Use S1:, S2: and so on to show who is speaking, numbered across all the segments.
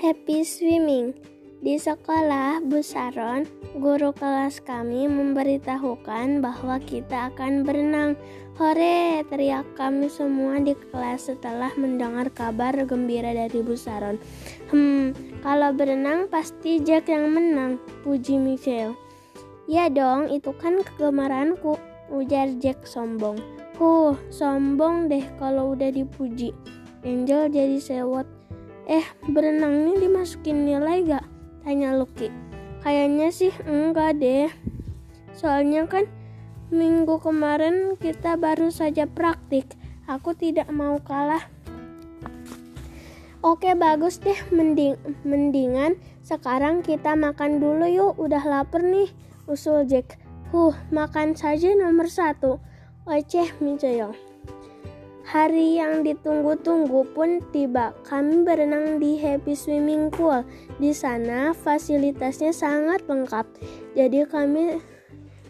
S1: Happy swimming. Di sekolah Bu Saron, guru kelas kami memberitahukan bahwa kita akan berenang. Hore, teriak kami semua di kelas setelah mendengar kabar gembira dari Bu Saron. Hmm, kalau berenang pasti Jack yang menang, puji Michelle. Ya dong, itu kan kegemaranku, ujar Jack sombong. Huh, sombong deh kalau udah dipuji. Angel jadi sewot. Eh, berenangnya dimasukin nilai gak? Tanya Lucky. Kayaknya sih enggak deh. Soalnya kan minggu kemarin kita baru saja praktik. Aku tidak mau kalah. Oke bagus deh mending mendingan sekarang kita makan dulu yuk udah lapar nih usul Jack. Huh makan saja nomor satu. Oceh Micoyo. Hari yang ditunggu-tunggu pun tiba. Kami berenang di Happy Swimming Pool. Di sana fasilitasnya sangat lengkap. Jadi kami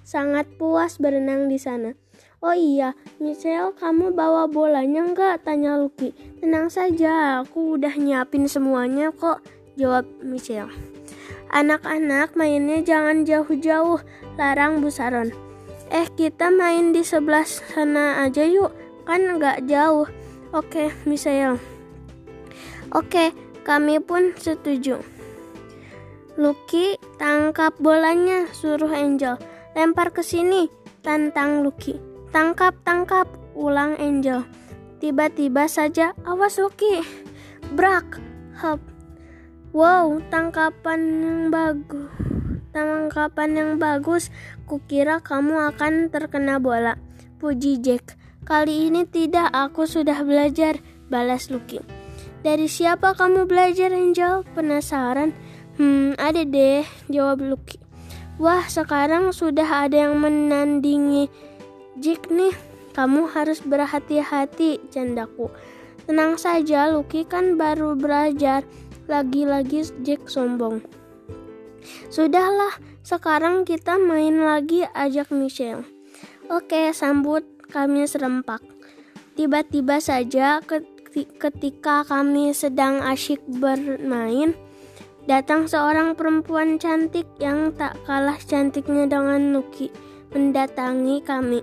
S1: sangat puas berenang di sana. Oh iya, Michelle, kamu bawa bolanya enggak? Tanya Lucky. Tenang saja, aku udah nyiapin semuanya kok, jawab Michelle. Anak-anak mainnya jangan jauh-jauh, larang Bu Saron. Eh, kita main di sebelah sana aja yuk, kan nggak jauh. Oke, Michelle. Oke, kami pun setuju. Lucky, tangkap bolanya, suruh Angel. Lempar ke sini, tantang Lucky. Tangkap, tangkap, ulang Angel. Tiba-tiba saja, awas Lucky. Brak, hop. Wow, tangkapan yang bagus. Tangkapan yang bagus. Kukira kamu akan terkena bola. Puji Jack. Kali ini tidak, aku sudah belajar, balas Lucky. Dari siapa kamu belajar, Angel? Penasaran? Hmm, ada deh, jawab Lucky. Wah, sekarang sudah ada yang menandingi Jack nih. Kamu harus berhati-hati, candaku. Tenang saja, Lucky kan baru belajar. Lagi-lagi Jack sombong. Sudahlah, sekarang kita main lagi, ajak Michelle. Oke, sambut kami serempak. Tiba-tiba saja ketika kami sedang asyik bermain, datang seorang perempuan cantik yang tak kalah cantiknya dengan Nuki mendatangi kami.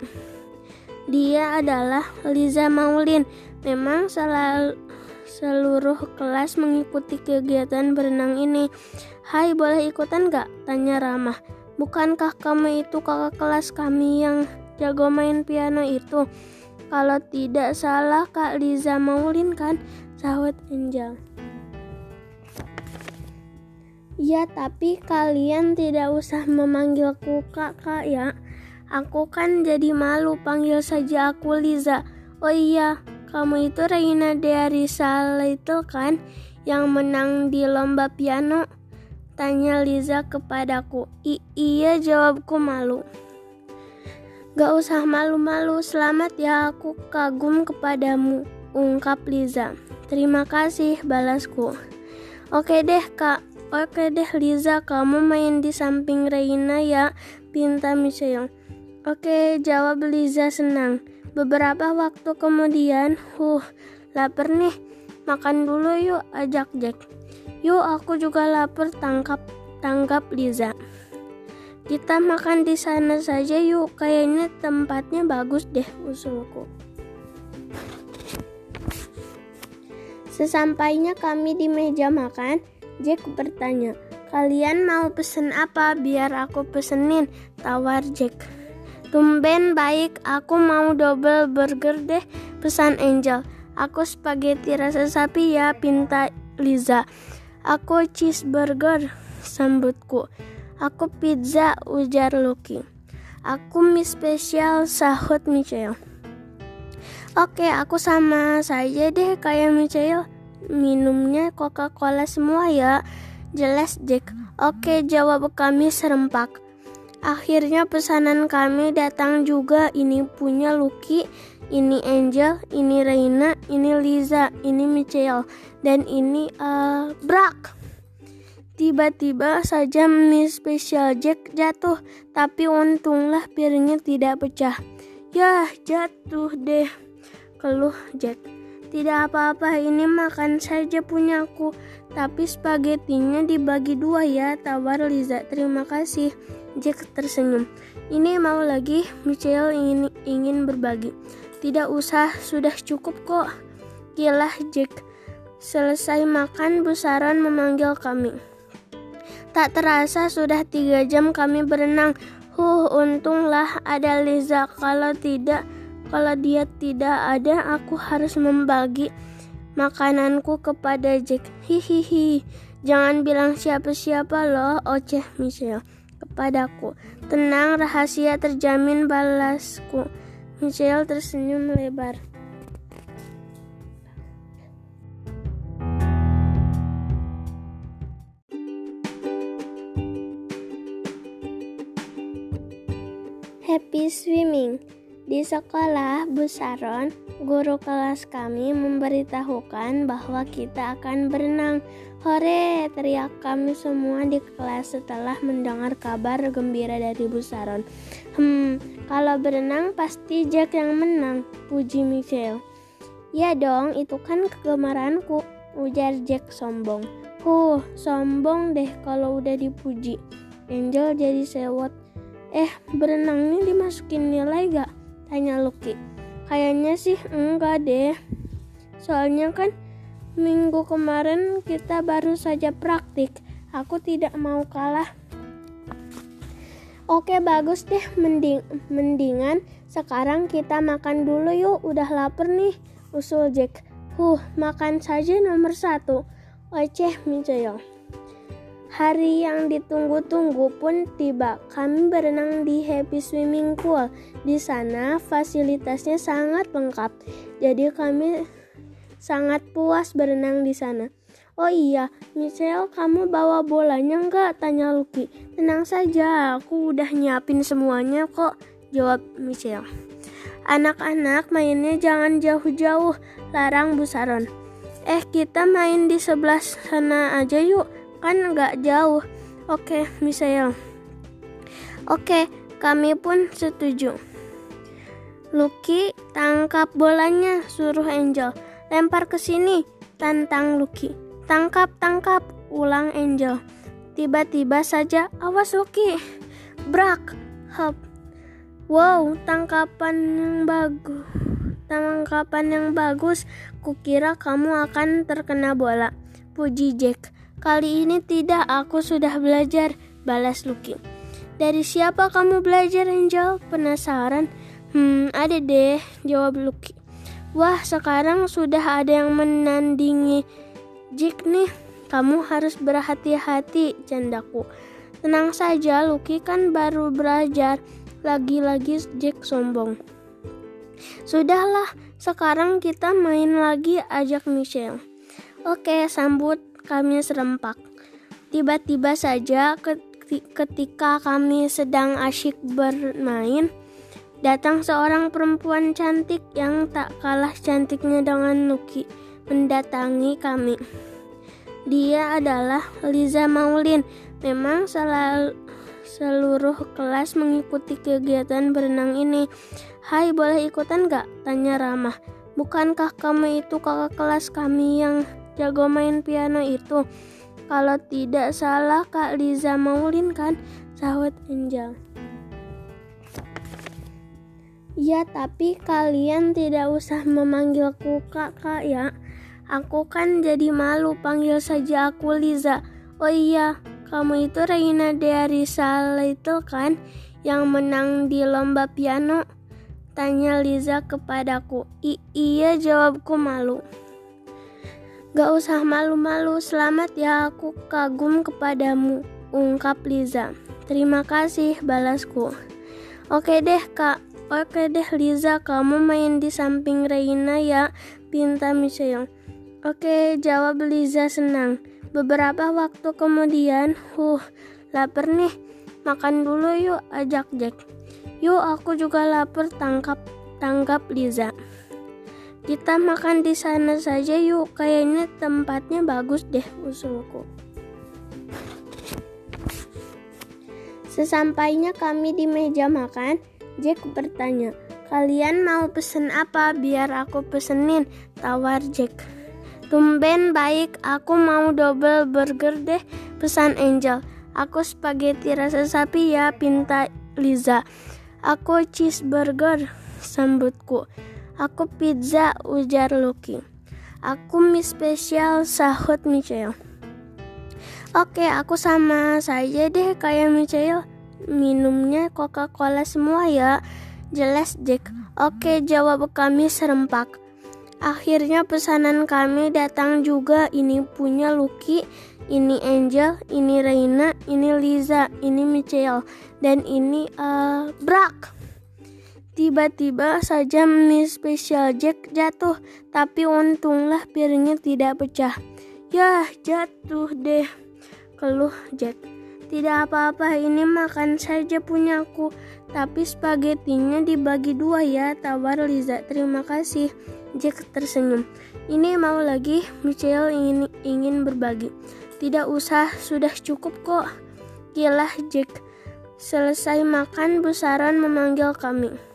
S1: Dia adalah Liza Maulin. Memang selalu seluruh kelas mengikuti kegiatan berenang ini. Hai, boleh ikutan gak? Tanya Ramah. Bukankah kamu itu kakak kelas kami yang jago main piano itu? Kalau tidak salah Kak Liza Maulin kan? Sahut Angel. Ya, tapi kalian tidak usah memanggilku kakak ya. Aku kan jadi malu panggil saja aku Liza. Oh iya, kamu itu Reina Dearisa itu kan yang menang di lomba piano? Tanya Liza kepadaku. I iya jawabku malu. Gak usah malu-malu, selamat ya aku kagum kepadamu, ungkap Liza. Terima kasih, balasku. Oke deh kak, oke deh Liza, kamu main di samping Reina ya, pinta Michelle. Oke, jawab Liza senang. Beberapa waktu kemudian, huh, lapar nih, makan dulu yuk, ajak Jack. Yuk, aku juga lapar, tangkap, tangkap Liza. Kita makan di sana saja yuk, kayaknya tempatnya bagus deh usulku. Sesampainya kami di meja makan, Jack bertanya, Kalian mau pesen apa biar aku pesenin? Tawar Jack. Tumben baik, aku mau double burger deh, pesan Angel. Aku spaghetti rasa sapi ya, pinta Liza. Aku cheeseburger, sambutku. Aku pizza, ujar Lucky. Aku mie spesial, sahut Michelle. Oke, aku sama saja deh kayak Michelle. Minumnya Coca-Cola semua ya. Jelas Jack. Oke, jawab kami serempak. Akhirnya pesanan kami datang juga. Ini punya Lucky, ini Angel, ini Reina, ini Liza, ini Michelle, dan ini uh, Brak. Tiba-tiba saja mie spesial Jack jatuh, tapi untunglah piringnya tidak pecah. Yah, jatuh deh, keluh Jack. Tidak apa-apa, ini makan saja punyaku. Tapi spagettinya dibagi dua ya, tawar Liza. Terima kasih. Jack tersenyum. Ini mau lagi, Michelle ingin, ingin berbagi. Tidak usah, sudah cukup kok. Gilah Jack. Selesai makan, Bu Saron memanggil kami. Tak terasa sudah tiga jam kami berenang. Huh, untunglah ada Liza. Kalau tidak, kalau dia tidak ada, aku harus membagi makananku kepada Jack. Hihihi. Jangan bilang siapa-siapa loh, oceh Michelle kepadaku. Tenang, rahasia terjamin balasku. Michelle tersenyum lebar. Happy swimming. Di sekolah, Bu Saron, guru kelas kami memberitahukan bahwa kita akan berenang. Hore, teriak kami semua di kelas setelah mendengar kabar gembira dari Bu Saron. Hmm, kalau berenang pasti Jack yang menang, puji Michelle. Ya dong, itu kan kegemaranku, ujar Jack sombong. Huh, sombong deh kalau udah dipuji. Angel jadi sewot. Eh, berenang ini dimasukin nilai gak? Tanya Lucky. Kayaknya sih enggak deh. Soalnya kan minggu kemarin kita baru saja praktik. Aku tidak mau kalah. Oke bagus deh, mending mendingan sekarang kita makan dulu yuk. Udah lapar nih, usul Jack. Huh, makan saja nomor satu. Oceh Micoyo. Hari yang ditunggu-tunggu pun tiba. Kami berenang di Happy Swimming Pool. Di sana fasilitasnya sangat lengkap. Jadi kami sangat puas berenang di sana. Oh iya, Michelle, kamu bawa bolanya enggak? Tanya Lucky. Tenang saja, aku udah nyiapin semuanya kok, jawab Michelle. Anak-anak mainnya jangan jauh-jauh, larang Bu Saron. Eh, kita main di sebelah sana aja yuk kan nggak jauh. Oke, Misael. Oke, kami pun setuju. Lucky, tangkap bolanya, suruh Angel. Lempar ke sini, tantang Lucky. Tangkap, tangkap, ulang Angel. Tiba-tiba saja, awas Lucky. Brak, hop. Wow, tangkapan yang bagus. Tangkapan yang bagus. Kukira kamu akan terkena bola. Puji Jack. Kali ini tidak, aku sudah belajar, balas Lucky. Dari siapa kamu belajar, Angel? Penasaran? Hmm, ada deh, jawab Lucky. Wah, sekarang sudah ada yang menandingi Jack nih. Kamu harus berhati-hati, candaku. Tenang saja, Lucky kan baru belajar. Lagi-lagi Jack sombong. Sudahlah, sekarang kita main lagi, ajak Michelle. Oke, sambut kami serempak. Tiba-tiba saja ketika kami sedang asyik bermain, datang seorang perempuan cantik yang tak kalah cantiknya dengan Nuki mendatangi kami. Dia adalah Liza Maulin. Memang selalu seluruh kelas mengikuti kegiatan berenang ini. Hai, boleh ikutan gak? Tanya Ramah. Bukankah kamu itu kakak kelas kami yang jago main piano itu. Kalau tidak salah Kak Liza Maulin kan? Sahut Angel. Ya, tapi kalian tidak usah memanggilku kakak ya. Aku kan jadi malu panggil saja aku Liza. Oh iya, kamu itu Reina Dearisa itu kan yang menang di lomba piano? Tanya Liza kepadaku. I iya jawabku malu. Gak usah malu-malu, selamat ya aku kagum kepadamu, ungkap Liza. Terima kasih, balasku. Oke deh kak, oke deh Liza, kamu main di samping Reina ya, pinta Michelle. Oke, jawab Liza senang. Beberapa waktu kemudian, huh, lapar nih, makan dulu yuk, ajak Jack. Yuk, aku juga lapar, tangkap, tangkap Liza. Kita makan di sana saja yuk, kayaknya tempatnya bagus deh usulku. Sesampainya kami di meja makan, Jack bertanya, Kalian mau pesen apa? Biar aku pesenin, tawar Jack. Tumben baik, aku mau double burger deh, pesan Angel. Aku spaghetti rasa sapi ya, pinta Liza. Aku cheeseburger, sambutku. Aku pizza, ujar Lucky. Aku mie spesial, sahut Michelle. Oke, aku sama saja deh kayak Michelle. Minumnya Coca-Cola semua ya. Jelas Jack. Oke, jawab kami serempak. Akhirnya pesanan kami datang juga. Ini punya Lucky, ini Angel, ini Reina, ini Liza, ini Michelle, dan ini uh, Brak. Tiba-tiba saja mie spesial Jack jatuh, tapi untunglah piringnya tidak pecah. Yah, jatuh deh, keluh Jack. Tidak apa-apa, ini makan saja punyaku. Tapi spagettinya dibagi dua ya, tawar Liza. Terima kasih. Jack tersenyum. Ini mau lagi, Michelle ingin, ingin berbagi. Tidak usah, sudah cukup kok. Kilah Jack. Selesai makan, besaran memanggil kami.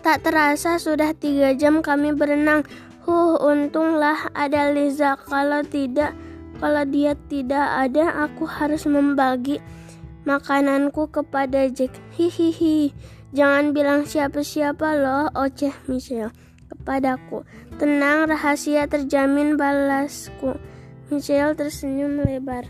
S1: Tak terasa sudah tiga jam kami berenang. Huh, untunglah ada Liza. Kalau tidak, kalau dia tidak ada, aku harus membagi makananku kepada Jack. Hihihi. Jangan bilang siapa-siapa loh, oceh Michelle kepadaku. Tenang, rahasia terjamin balasku. Michelle tersenyum lebar.